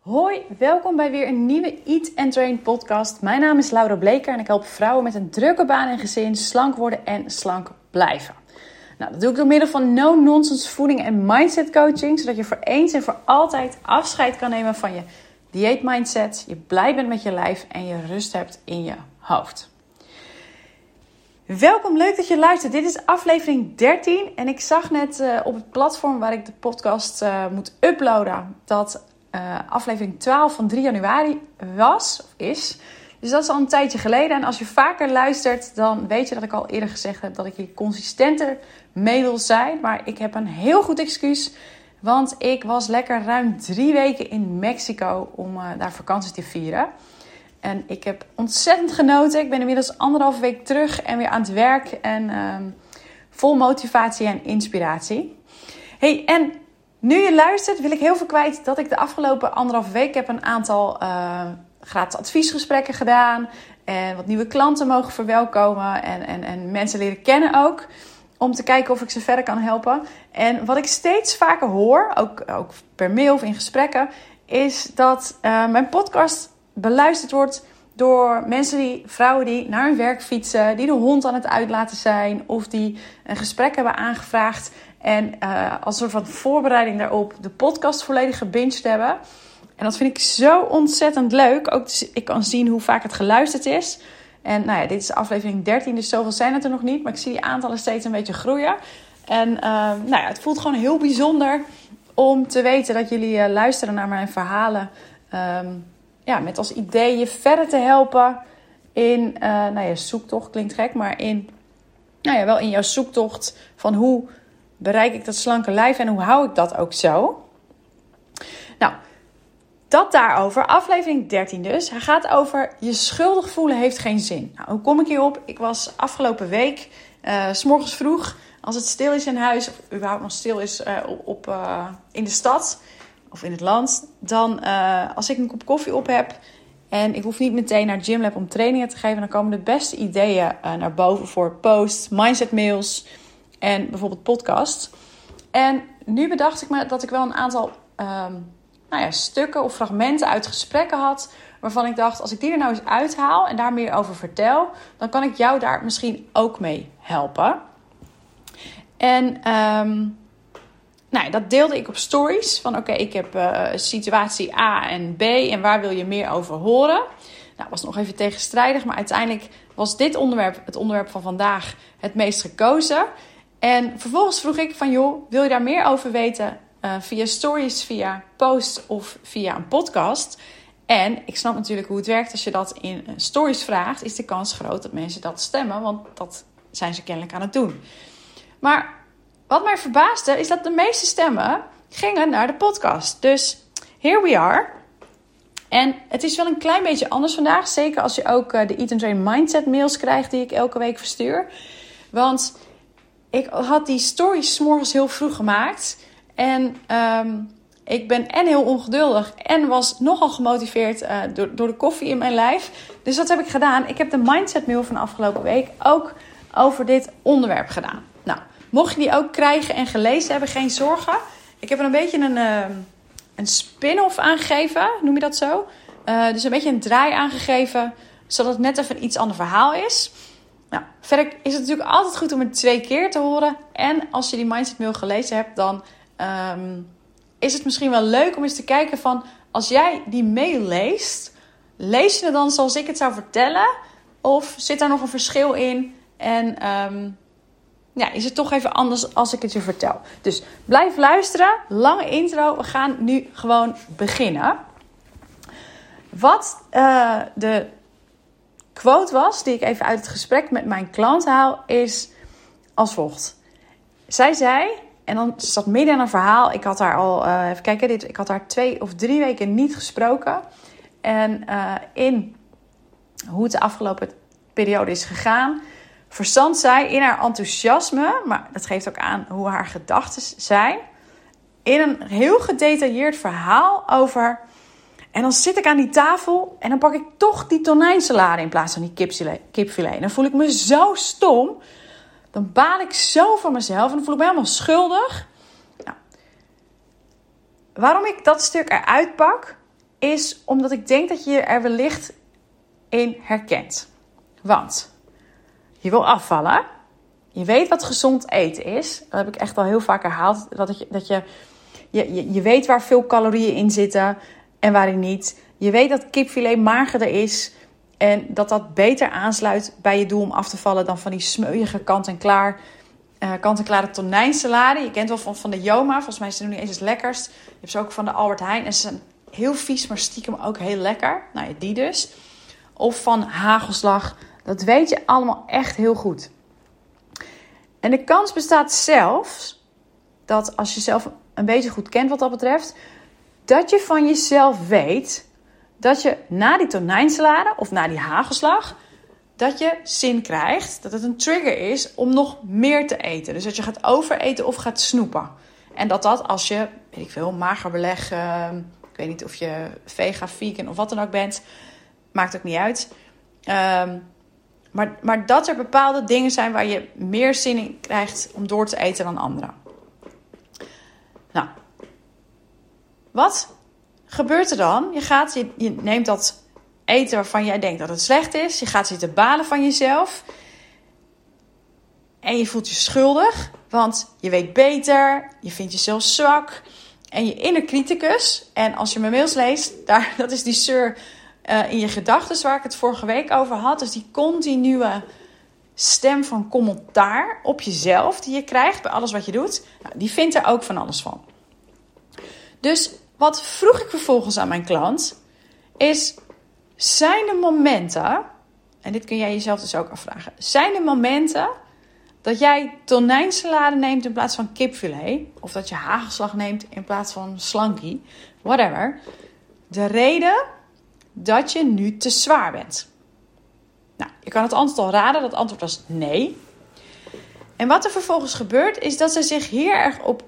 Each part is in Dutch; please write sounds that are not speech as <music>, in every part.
Hoi, welkom bij weer een nieuwe Eat and Train podcast. Mijn naam is Laura Bleker en ik help vrouwen met een drukke baan en gezin slank worden en slank blijven. Nou, dat doe ik door middel van no-nonsense voeding en mindset coaching, zodat je voor eens en voor altijd afscheid kan nemen van je dieet mindset, je blij bent met je lijf en je rust hebt in je hoofd. Welkom, leuk dat je luistert. Dit is aflevering 13 en ik zag net uh, op het platform waar ik de podcast uh, moet uploaden dat uh, aflevering 12 van 3 januari was of is. Dus dat is al een tijdje geleden. En als je vaker luistert, dan weet je dat ik al eerder gezegd heb dat ik hier consistenter mee wil zijn. Maar ik heb een heel goed excuus. Want ik was lekker ruim drie weken in Mexico om uh, daar vakantie te vieren. En ik heb ontzettend genoten. Ik ben inmiddels anderhalve week terug en weer aan het werk. En uh, vol motivatie en inspiratie. Hey, en nu je luistert, wil ik heel veel kwijt dat ik de afgelopen anderhalve week heb een aantal uh, gratis adviesgesprekken gedaan. En wat nieuwe klanten mogen verwelkomen. En, en, en mensen leren kennen ook. Om te kijken of ik ze verder kan helpen. En wat ik steeds vaker hoor, ook, ook per mail of in gesprekken, is dat uh, mijn podcast beluisterd wordt door mensen die, vrouwen die naar hun werk fietsen, die de hond aan het uitlaten zijn of die een gesprek hebben aangevraagd en uh, als soort van voorbereiding daarop de podcast volledig gebinged hebben. En dat vind ik zo ontzettend leuk. Ook ik kan zien hoe vaak het geluisterd is. En nou ja, dit is aflevering 13, dus zoveel zijn het er nog niet. Maar ik zie die aantallen steeds een beetje groeien. En uh, nou ja, het voelt gewoon heel bijzonder om te weten dat jullie uh, luisteren naar mijn verhalen. Um, ja, met als idee je verder te helpen in, nou ja, zoektocht klinkt gek, maar in, nou ja, wel in jouw zoektocht van hoe bereik ik dat slanke lijf en hoe hou ik dat ook zo? Nou, dat daarover, aflevering 13 dus. Hij gaat over je schuldig voelen heeft geen zin. Nou, hoe kom ik hierop? Ik was afgelopen week, uh, s morgens vroeg, als het stil is in huis, of überhaupt nog stil is uh, op, uh, in de stad of in het land, dan als ik een kop koffie op heb en ik hoef niet meteen naar Gymlab om trainingen te geven, dan komen de beste ideeën naar boven voor posts, mindset mails en bijvoorbeeld podcast. En nu bedacht ik me dat ik wel een aantal um, nou ja, stukken of fragmenten uit gesprekken had. Waarvan ik dacht, als ik die er nou eens uithaal en daar meer over vertel, dan kan ik jou daar misschien ook mee helpen. En um, nou, dat deelde ik op stories. Van oké, ik heb uh, situatie A en B en waar wil je meer over horen? Nou, was nog even tegenstrijdig, maar uiteindelijk was dit onderwerp, het onderwerp van vandaag, het meest gekozen. En vervolgens vroeg ik van joh, wil je daar meer over weten uh, via stories, via posts of via een podcast? En ik snap natuurlijk hoe het werkt als je dat in stories vraagt, is de kans groot dat mensen dat stemmen, want dat zijn ze kennelijk aan het doen. Maar wat mij verbaasde is dat de meeste stemmen gingen naar de podcast. Dus here we are. En het is wel een klein beetje anders vandaag, zeker als je ook uh, de Eat and Train Mindset mails krijgt die ik elke week verstuur. Want ik had die stories morgens heel vroeg gemaakt. En um, ik ben en heel ongeduldig en was nogal gemotiveerd uh, door, door de koffie in mijn lijf. Dus wat heb ik gedaan? Ik heb de mindset mail van afgelopen week ook over dit onderwerp gedaan. Nou, mocht je die ook krijgen en gelezen hebben, geen zorgen. Ik heb er een beetje een, uh, een spin-off aangegeven, noem je dat zo? Uh, dus een beetje een draai aangegeven, zodat het net even een iets ander verhaal is. Nou, verder is het natuurlijk altijd goed om het twee keer te horen. En als je die mindset mail gelezen hebt, dan um, is het misschien wel leuk om eens te kijken van... als jij die mail leest, lees je het dan zoals ik het zou vertellen? Of zit daar nog een verschil in? En um, ja, is het toch even anders als ik het je vertel? Dus blijf luisteren. Lange intro. We gaan nu gewoon beginnen. Wat uh, de quote was, die ik even uit het gesprek met mijn klant haal, is als volgt. Zij zei, en dan zat midden in een verhaal. Ik had haar al, uh, even kijken, dit, ik had haar twee of drie weken niet gesproken. En uh, in hoe het de afgelopen periode is gegaan, verstand zij in haar enthousiasme, maar dat geeft ook aan hoe haar gedachten zijn, in een heel gedetailleerd verhaal over en dan zit ik aan die tafel en dan pak ik toch die tonijnsalade in plaats van die kipfilet. En dan voel ik me zo stom. Dan baal ik zo van mezelf en dan voel ik me helemaal schuldig. Nou, waarom ik dat stuk eruit pak, is omdat ik denk dat je er wellicht in herkent. Want je wil afvallen. Je weet wat gezond eten is. Dat heb ik echt al heel vaak herhaald. Dat je, dat je, je, je weet waar veel calorieën in zitten en waarin niet. Je weet dat kipfilet magerder is. En dat dat beter aansluit bij je doel om af te vallen dan van die smeuïge kant-en-klaar. Uh, kant-en-klare tonijnsalade. Je kent wel van, van de Joma. Volgens mij is het nu niet eens het lekkerst. Je hebt ze ook van de Albert Heijn. En ze zijn heel vies, maar stiekem ook heel lekker. Nou ja, die dus. Of van hagelslag. Dat weet je allemaal echt heel goed. En de kans bestaat zelfs dat als je zelf een beetje goed kent wat dat betreft, dat je van jezelf weet dat je na die tonijnsalade of na die hagelslag, dat je zin krijgt, dat het een trigger is om nog meer te eten. Dus dat je gaat overeten of gaat snoepen. En dat dat als je, weet ik veel, mager beleg, ik weet niet of je vega, vegan of wat dan ook bent, maakt ook niet uit. Uh, maar, maar dat er bepaalde dingen zijn waar je meer zin in krijgt om door te eten dan anderen. Nou, wat gebeurt er dan? Je, gaat, je, neemt dat eten waarvan jij denkt dat het slecht is. Je gaat zitten balen van jezelf. En je voelt je schuldig, want je weet beter. Je vindt jezelf zwak. En je inner criticus, en als je mijn mails leest, <laughs> daar, dat is die sir uh, in je gedachten waar ik het vorige week over had. Dus die continue stem van commentaar op jezelf die je krijgt bij alles wat je doet. Nou, die vindt er ook van alles van. Dus wat vroeg ik vervolgens aan mijn klant is: zijn er momenten, en dit kun jij jezelf dus ook afvragen, zijn er momenten dat jij tonijnsalade neemt in plaats van kipfilet, of dat je hagelslag neemt in plaats van slanky, whatever. De reden dat je nu te zwaar bent? Nou, je kan het antwoord al raden. Dat antwoord was nee. En wat er vervolgens gebeurt, is dat ze zich hier erg op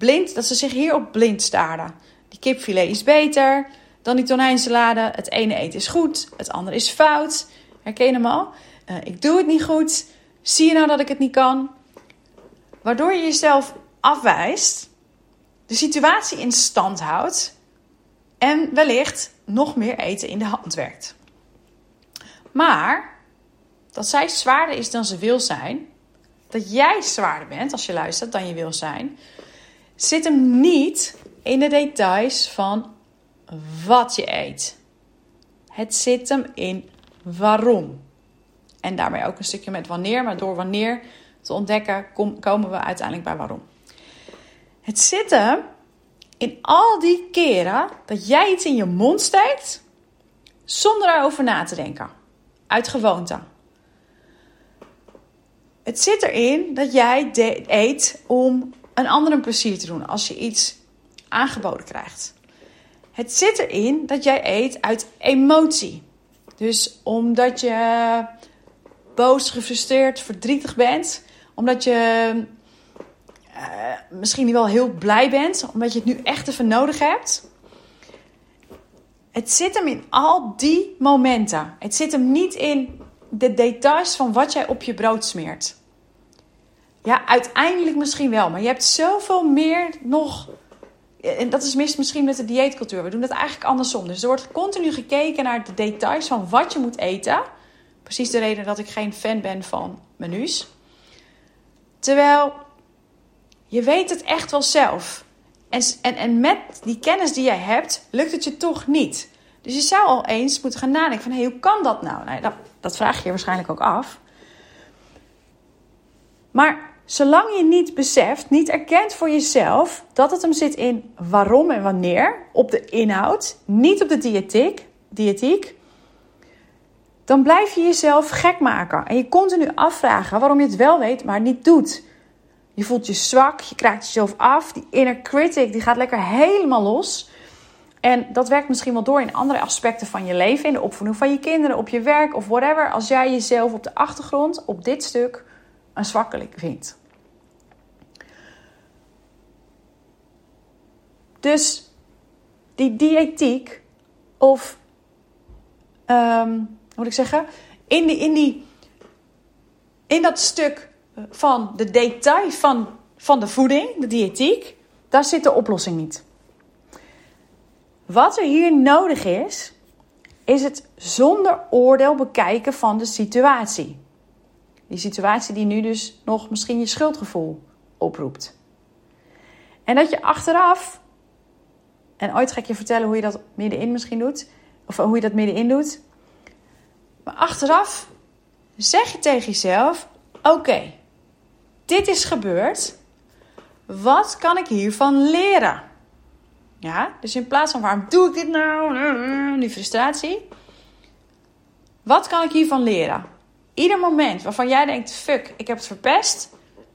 blind, dat ze zich hierop blind staren. Kipfilet is beter dan die tonijnsalade. Het ene eten is goed, het andere is fout. Herken je hem al? Uh, ik doe het niet goed. Zie je nou dat ik het niet kan? Waardoor je jezelf afwijst, de situatie in stand houdt en wellicht nog meer eten in de hand werkt. Maar dat zij zwaarder is dan ze wil zijn, dat jij zwaarder bent als je luistert dan je wil zijn, zit hem niet in de details van wat je eet. Het zit hem in waarom. En daarmee ook een stukje met wanneer, maar door wanneer te ontdekken komen we uiteindelijk bij waarom. Het zit hem in al die keren dat jij iets in je mond steekt zonder erover na te denken. Uit gewoonte. Het zit erin dat jij eet om een ander een plezier te doen als je iets aangeboden krijgt. Het zit erin dat jij eet uit emotie. Dus omdat je boos, gefrustreerd, verdrietig bent, omdat je uh, misschien wel heel blij bent, omdat je het nu echt even nodig hebt. Het zit hem in al die momenten. Het zit hem niet in de details van wat jij op je brood smeert. Ja, uiteindelijk misschien wel, maar je hebt zoveel meer nog. En dat is misschien met de dieetcultuur. We doen dat eigenlijk andersom. Dus er wordt continu gekeken naar de details van wat je moet eten. Precies de reden dat ik geen fan ben van menus. Terwijl je weet het echt wel zelf. En, en, en met die kennis die jij hebt, lukt het je toch niet. Dus je zou al eens moeten gaan nadenken van... Hey, hoe kan dat nou? nou dat, dat vraag je je waarschijnlijk ook af. Maar zolang je niet beseft, niet erkent voor jezelf... dat het hem zit in waarom en wanneer, op de inhoud... niet op de diëtiek, diëtiek dan blijf je jezelf gek maken. En je continu afvragen waarom je het wel weet, maar niet doet. Je voelt je zwak, je kraakt jezelf af. Die inner critic die gaat lekker helemaal los. En dat werkt misschien wel door in andere aspecten van je leven. In de opvoeding van je kinderen, op je werk of whatever. Als jij jezelf op de achtergrond, op dit stuk, een zwakkeling vindt. Dus die diëtiek of, um, hoe moet ik zeggen, in, die, in, die, in dat stuk van de detail van, van de voeding, de diëtiek, daar zit de oplossing niet. Wat er hier nodig is, is het zonder oordeel bekijken van de situatie. Die situatie die nu dus nog misschien je schuldgevoel oproept. En dat je achteraf, en ooit ga ik je vertellen hoe je dat middenin misschien doet, of hoe je dat middenin doet. Maar achteraf zeg je tegen jezelf: Oké, dit is gebeurd. Wat kan ik hiervan leren? Ja, dus in plaats van waarom doe ik dit nou? Die frustratie. Wat kan ik hiervan leren? Ieder moment waarvan jij denkt: fuck, ik heb het verpest,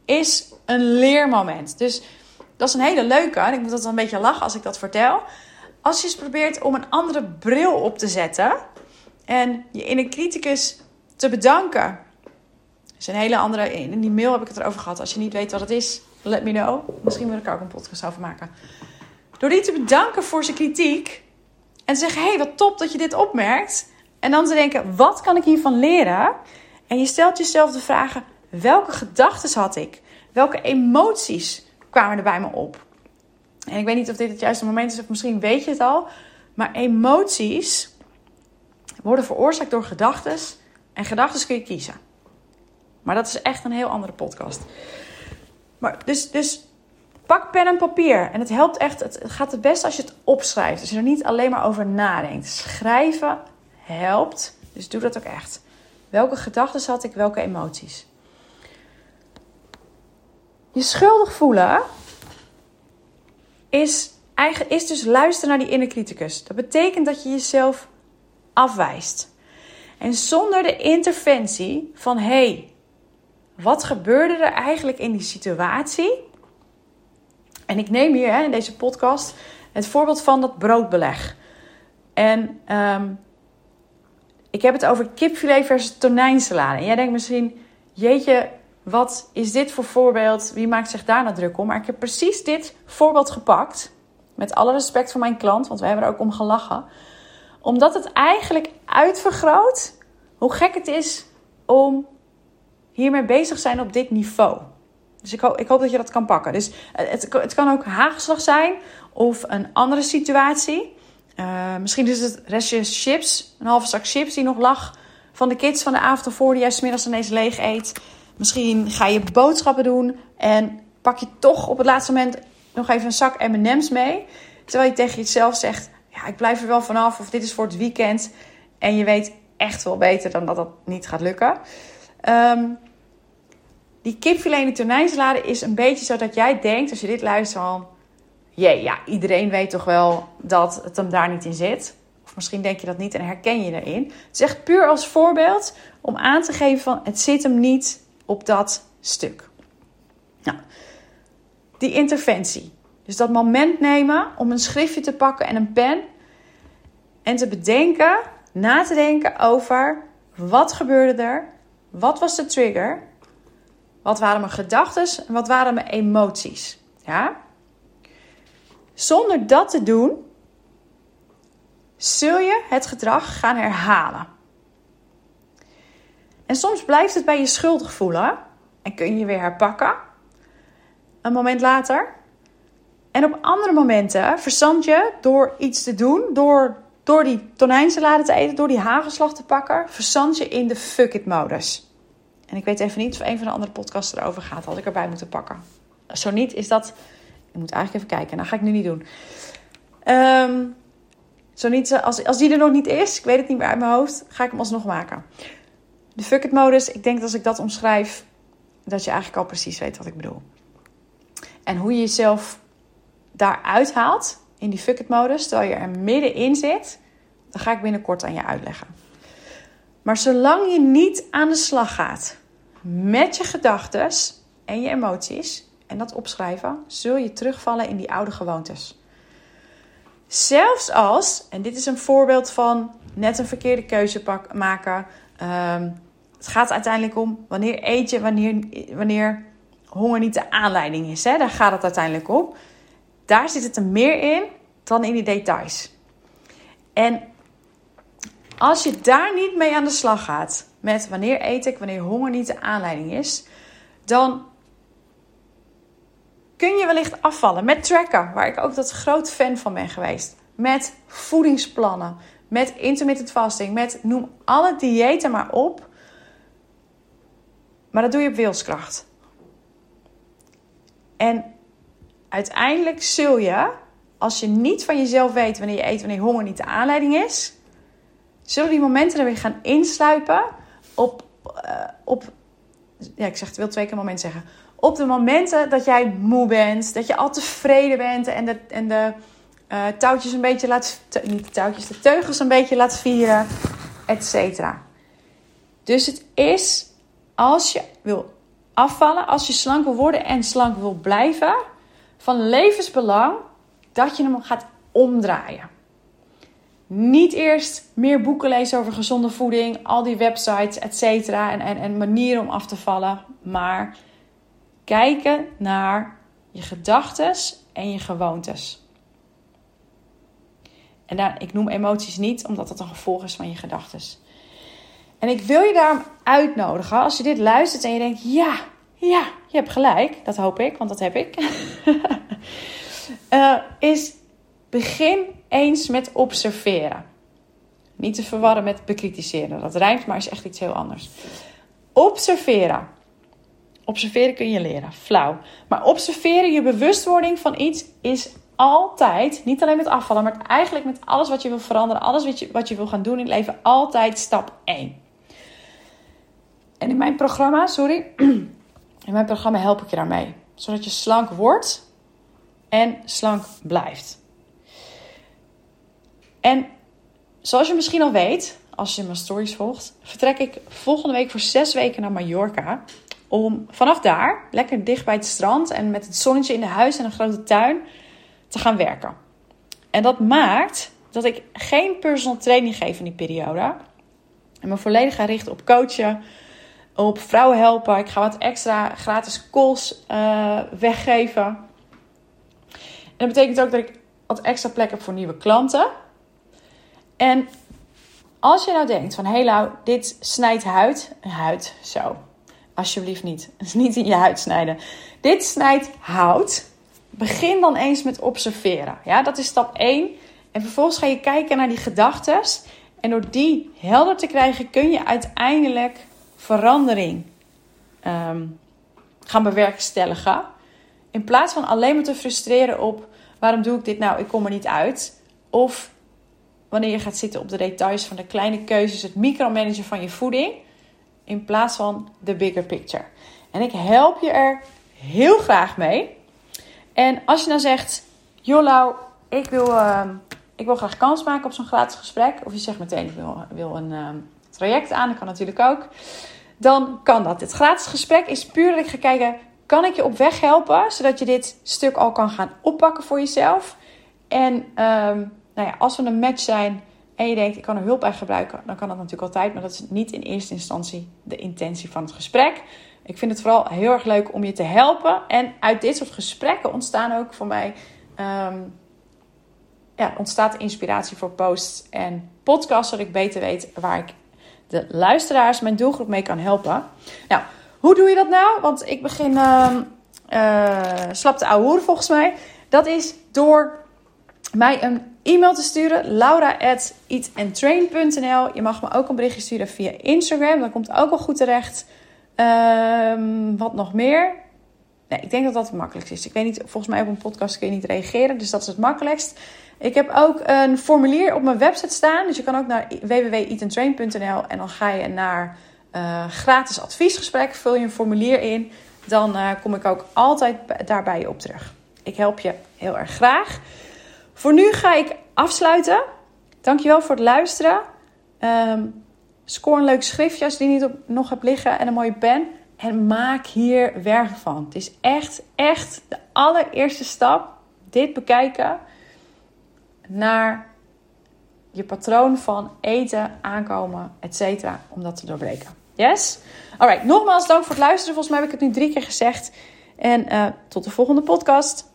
is een leermoment. Dus dat is een hele leuke. En ik moet dat een beetje lachen als ik dat vertel. Als je eens probeert om een andere bril op te zetten en je in een criticus te bedanken. Dat is een hele andere. In die mail heb ik het erover gehad. Als je niet weet wat het is, let me know. Misschien wil ik er ook een podcast over maken. Door die te bedanken voor zijn kritiek. En te zeggen: hé, hey, wat top dat je dit opmerkt. En dan te denken: wat kan ik hiervan leren? En je stelt jezelf de vragen: welke gedachten had ik? Welke emoties kwamen er bij me op? En ik weet niet of dit het juiste moment is, of misschien weet je het al. Maar emoties worden veroorzaakt door gedachten. En gedachten kun je kiezen. Maar dat is echt een heel andere podcast. Maar dus, dus pak pen en papier. En het helpt echt. Het gaat het best als je het opschrijft. Als je er niet alleen maar over nadenkt. Schrijven helpt. Dus doe dat ook echt. Welke gedachten had ik? Welke emoties? Je schuldig voelen is, eigenlijk, is dus luisteren naar die inner criticus. Dat betekent dat je jezelf afwijst. En zonder de interventie van hé, hey, wat gebeurde er eigenlijk in die situatie? En ik neem hier hè, in deze podcast het voorbeeld van dat broodbeleg. En um, ik heb het over kipfilet versus tonijnsalade. En jij denkt misschien, jeetje, wat is dit voor voorbeeld? Wie maakt zich daar nou druk om? Maar ik heb precies dit voorbeeld gepakt. Met alle respect voor mijn klant, want we hebben er ook om gelachen. Omdat het eigenlijk uitvergroot hoe gek het is om hiermee bezig te zijn op dit niveau. Dus ik hoop, ik hoop dat je dat kan pakken. Dus het, het kan ook hagelslag zijn of een andere situatie. Uh, misschien is het restje chips, een halve zak chips die nog lag van de kids van de avond ervoor, die jij smiddags ineens leeg eet. Misschien ga je boodschappen doen en pak je toch op het laatste moment nog even een zak M&M's mee. Terwijl je tegen jezelf zegt, ja, ik blijf er wel vanaf of dit is voor het weekend. En je weet echt wel beter dan dat dat niet gaat lukken. Um, die kipfilet en tonijnsalade is een beetje zo dat jij denkt, als je dit luistert, van... Jee, ja, iedereen weet toch wel dat het hem daar niet in zit. Of misschien denk je dat niet en herken je erin. Het is echt puur als voorbeeld om aan te geven van... het zit hem niet op dat stuk. Nou, die interventie. Dus dat moment nemen om een schriftje te pakken en een pen. En te bedenken, na te denken over wat gebeurde er? Wat was de trigger? Wat waren mijn gedachten en wat waren mijn emoties? Ja? Zonder dat te doen, zul je het gedrag gaan herhalen. En soms blijft het bij je schuldig voelen en kun je weer herpakken. Een moment later. En op andere momenten verzand je door iets te doen, door, door die tonijnsalade te eten, door die hagelslag te pakken, verzand je in de fuck it modus. En ik weet even niet of een van de andere podcasts erover gaat, had ik erbij moeten pakken. Zo niet, is dat. Ik moet eigenlijk even kijken, dat ga ik nu niet doen. Um, zo niet, als, als die er nog niet is, ik weet het niet meer uit mijn hoofd, ga ik hem alsnog maken. De fuck it modus, ik denk dat als ik dat omschrijf, dat je eigenlijk al precies weet wat ik bedoel. En hoe je jezelf daaruit haalt in die fuck it modus, terwijl je er middenin zit, dat ga ik binnenkort aan je uitleggen. Maar zolang je niet aan de slag gaat met je gedachten en je emoties en dat opschrijven, zul je terugvallen in die oude gewoontes. Zelfs als, en dit is een voorbeeld van net een verkeerde keuze maken. Um, het gaat uiteindelijk om wanneer eet je, wanneer, wanneer honger niet de aanleiding is. Hè? Daar gaat het uiteindelijk om. Daar zit het er meer in dan in die details. En als je daar niet mee aan de slag gaat, met wanneer eet ik, wanneer honger niet de aanleiding is, dan kun je wellicht afvallen met tracken, waar ik ook dat groot fan van ben geweest. met voedingsplannen, met intermittent fasting, met noem alle diëten maar op. Maar dat doe je op wilskracht. En uiteindelijk zul je, als je niet van jezelf weet wanneer je eet, wanneer honger niet de aanleiding is, zullen die momenten er weer gaan insluipen op, uh, op ja, ik zeg het wil twee keer moment zeggen. Op de momenten dat jij moe bent, dat je al tevreden bent en de, en de uh, touwtjes een beetje laat, niet de touwtjes, de teugels een beetje laat vieren, et cetera. Dus het is, als je wil afvallen, als je slank wil worden en slank wil blijven, van levensbelang dat je hem gaat omdraaien. Niet eerst meer boeken lezen over gezonde voeding, al die websites, et cetera, en, en, en manieren om af te vallen, maar kijken naar je gedachten en je gewoontes. En ik noem emoties niet, omdat dat een gevolg is van je gedachten. En ik wil je daarom uitnodigen, als je dit luistert en je denkt, ja, ja, je hebt gelijk, dat hoop ik, want dat heb ik. uh, <laughs> is begin eens met observeren. Niet te verwarren met bekritiseren. Dat rijmt, maar is echt iets heel anders. Observeren. Observeren kun je leren. Flauw. Maar observeren, je bewustwording van iets, is altijd, niet alleen met afvallen, maar eigenlijk met alles wat je wil veranderen, alles wat je, wat je wil gaan doen in het leven, altijd stap 1. En in mijn programma, sorry, <clears throat> in mijn programma help ik je daarmee. Zodat je slank wordt en slank blijft. En zoals je misschien al weet, als je mijn stories volgt, vertrek ik volgende week voor zes weken naar Mallorca. Om vanaf daar, lekker dicht bij het strand en met het zonnetje in de huis en een grote tuin, te gaan werken. En dat maakt dat ik geen personal training geef in die periode. En me volledig ga richten op coachen, op vrouwen helpen. Ik ga wat extra gratis calls uh, weggeven. En dat betekent ook dat ik wat extra plek heb voor nieuwe klanten. En als je nou denkt van, hé hey dit snijdt huid. Huid, zo. Alsjeblieft niet. <laughs> Dus niet in je huid snijden. Dit snijdt hout. Begin dan eens met observeren. Ja, dat is stap 1. En vervolgens ga je kijken naar die gedachten. En door die helder te krijgen, kun je uiteindelijk verandering um, gaan bewerkstelligen. In plaats van alleen maar te frustreren op waarom doe ik dit nou? Ik kom er niet uit. Of wanneer je gaat zitten op de details van de kleine keuzes, het micromanagen van je voeding, in plaats van de bigger picture. En ik help je er heel graag mee. En als je dan zegt, Jolau, ik wil, uh, ik wil graag kans maken op zo'n gratis gesprek, of je zegt meteen, ik wil, wil een uh, traject aan, dat kan natuurlijk ook, dan kan dat. Het gratis gesprek is puur dat ik ga kijken, kan ik je op weg helpen, zodat je dit stuk al kan gaan oppakken voor jezelf. En ehm, nou ja, als we een match zijn en je denkt, ik kan er hulp bij gebruiken, dan kan dat natuurlijk altijd. Maar dat is niet in eerste instantie de intentie van het gesprek. Ik vind het vooral heel erg leuk om je te helpen. En uit dit soort gesprekken ontstaan ook voor mij. Um, ja, ontstaat inspiratie voor posts en podcasts, zodat ik beter weet waar ik de luisteraars, mijn doelgroep mee kan helpen. Nou, hoe doe je dat nou? Want ik begin uh, uh, slap te ouwe volgens mij. Dat is door mij een e-mail te sturen. laura.eatandtrain.nl Je mag me ook een berichtje sturen via Instagram. Dat komt ook wel goed terecht. Um, wat nog meer? Nee, ik denk dat dat het makkelijkst is. Ik weet niet, volgens mij op een podcast kun je niet reageren. Dus dat is het makkelijkst. Ik heb ook een formulier op mijn website staan. Dus je kan ook naar www.eatandtrain.nl en dan ga je naar uh, gratis adviesgesprek. Vul je een formulier in. Dan uh, kom ik ook altijd daarbij op terug. Ik help je heel erg graag. Voor nu ga ik afsluiten. Dankjewel voor het luisteren. Um, score een leuk schriftje als je die niet op, nog hebt liggen en een mooie pen. En maak hier werk van. Het is echt, echt de allereerste stap. Dit bekijken naar je patroon van eten, aankomen, etc. Om dat te doorbreken. Yes? Alright, nogmaals dank voor het luisteren. Volgens mij heb ik het nu drie keer gezegd. En uh, tot de volgende podcast.